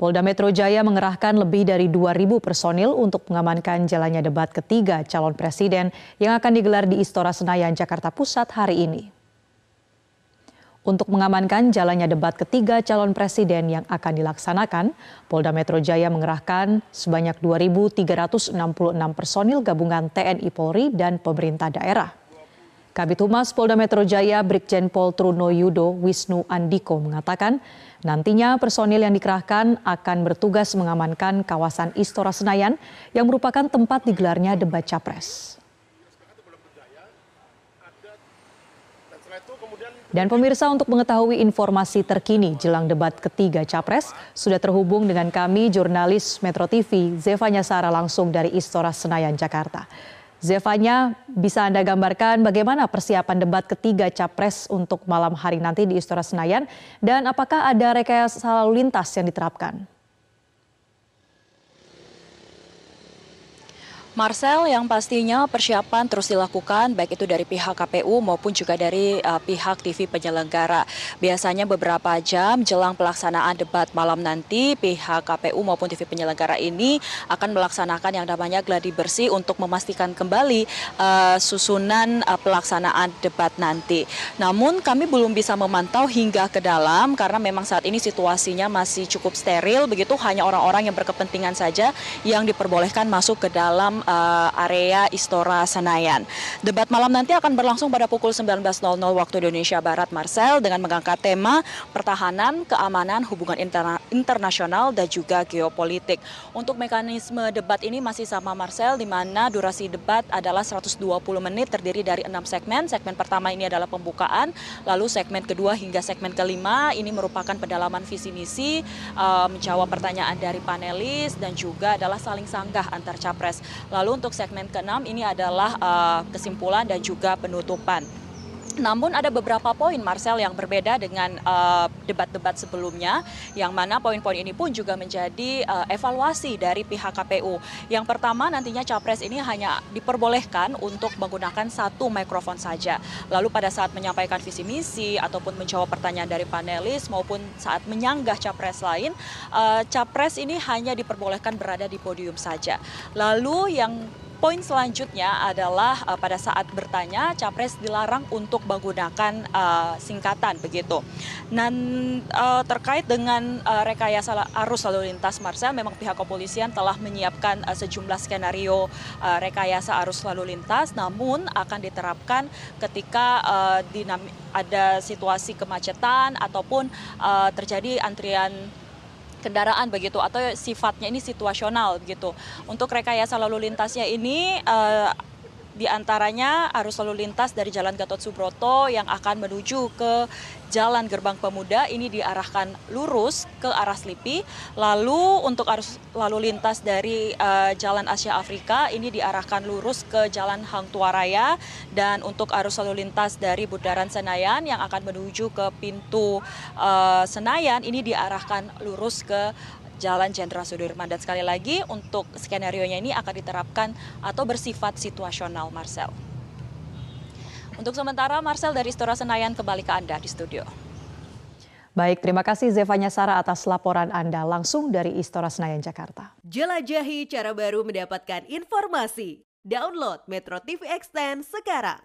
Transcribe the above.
Polda Metro Jaya mengerahkan lebih dari 2.000 personil untuk mengamankan jalannya debat ketiga calon presiden yang akan digelar di Istora Senayan, Jakarta Pusat hari ini. Untuk mengamankan jalannya debat ketiga calon presiden yang akan dilaksanakan, Polda Metro Jaya mengerahkan sebanyak 2.366 personil gabungan TNI Polri dan pemerintah daerah. Kabit Humas Polda Metro Jaya Brigjen Pol Truno Yudo Wisnu Andiko mengatakan nantinya personil yang dikerahkan akan bertugas mengamankan kawasan Istora Senayan yang merupakan tempat digelarnya debat capres. Dan pemirsa untuk mengetahui informasi terkini jelang debat ketiga Capres, sudah terhubung dengan kami jurnalis Metro TV, Zevanya Sara langsung dari Istora Senayan, Jakarta. Zevanya, bisa Anda gambarkan bagaimana persiapan debat ketiga Capres untuk malam hari nanti di Istora Senayan dan apakah ada rekayasa lalu lintas yang diterapkan? Marcel, yang pastinya persiapan terus dilakukan baik itu dari pihak KPU maupun juga dari uh, pihak TV penyelenggara. Biasanya beberapa jam jelang pelaksanaan debat malam nanti, pihak KPU maupun TV penyelenggara ini akan melaksanakan yang namanya gladi bersih untuk memastikan kembali uh, susunan uh, pelaksanaan debat nanti. Namun kami belum bisa memantau hingga ke dalam karena memang saat ini situasinya masih cukup steril, begitu hanya orang-orang yang berkepentingan saja yang diperbolehkan masuk ke dalam uh, area Istora Senayan. Debat malam nanti akan berlangsung pada pukul 19.00 waktu Indonesia Barat, Marcel, dengan mengangkat tema pertahanan, keamanan, hubungan interna internasional, dan juga geopolitik. Untuk mekanisme debat ini masih sama, Marcel, di mana durasi debat adalah 120 menit, terdiri dari enam segmen. Segmen pertama ini adalah pembukaan, lalu segmen kedua hingga segmen kelima ini merupakan pendalaman visi misi, uh, menjawab pertanyaan dari panelis, dan juga adalah saling sanggah antar capres. Lalu untuk segmen keenam ini adalah uh, kesimpulan dan juga penutupan. Namun ada beberapa poin Marcel yang berbeda dengan uh, debat-debat uh, sebelumnya yang mana poin-poin ini pun juga menjadi uh, evaluasi dari pihak KPU. Yang pertama nantinya capres ini hanya diperbolehkan untuk menggunakan satu mikrofon saja. Lalu pada saat menyampaikan visi misi ataupun menjawab pertanyaan dari panelis maupun saat menyanggah capres lain, uh, capres ini hanya diperbolehkan berada di podium saja. Lalu yang Poin selanjutnya adalah uh, pada saat bertanya capres dilarang untuk menggunakan uh, singkatan begitu. Dan uh, terkait dengan uh, rekayasa arus lalu lintas Marcel memang pihak kepolisian telah menyiapkan uh, sejumlah skenario uh, rekayasa arus lalu lintas namun akan diterapkan ketika uh, ada situasi kemacetan ataupun uh, terjadi antrian kendaraan begitu atau sifatnya ini situasional begitu. Untuk rekayasa lalu lintasnya ini uh, di antaranya arus lalu lintas dari Jalan Gatot Subroto yang akan menuju ke Jalan Gerbang Pemuda ini diarahkan lurus ke arah Slipi. Lalu untuk arus lalu lintas dari uh, Jalan Asia Afrika ini diarahkan lurus ke Jalan Hang Tua Raya dan untuk arus lalu lintas dari Bundaran Senayan yang akan menuju ke pintu uh, Senayan ini diarahkan lurus ke Jalan Jenderal Sudirman. Dan sekali lagi untuk skenario-nya ini akan diterapkan atau bersifat situasional, Marcel. Untuk sementara, Marcel dari Istora Senayan kembali ke Anda di studio. Baik, terima kasih Zevanya Sara atas laporan Anda langsung dari Istora Senayan, Jakarta. Jelajahi cara baru mendapatkan informasi. Download Metro TV Extend sekarang.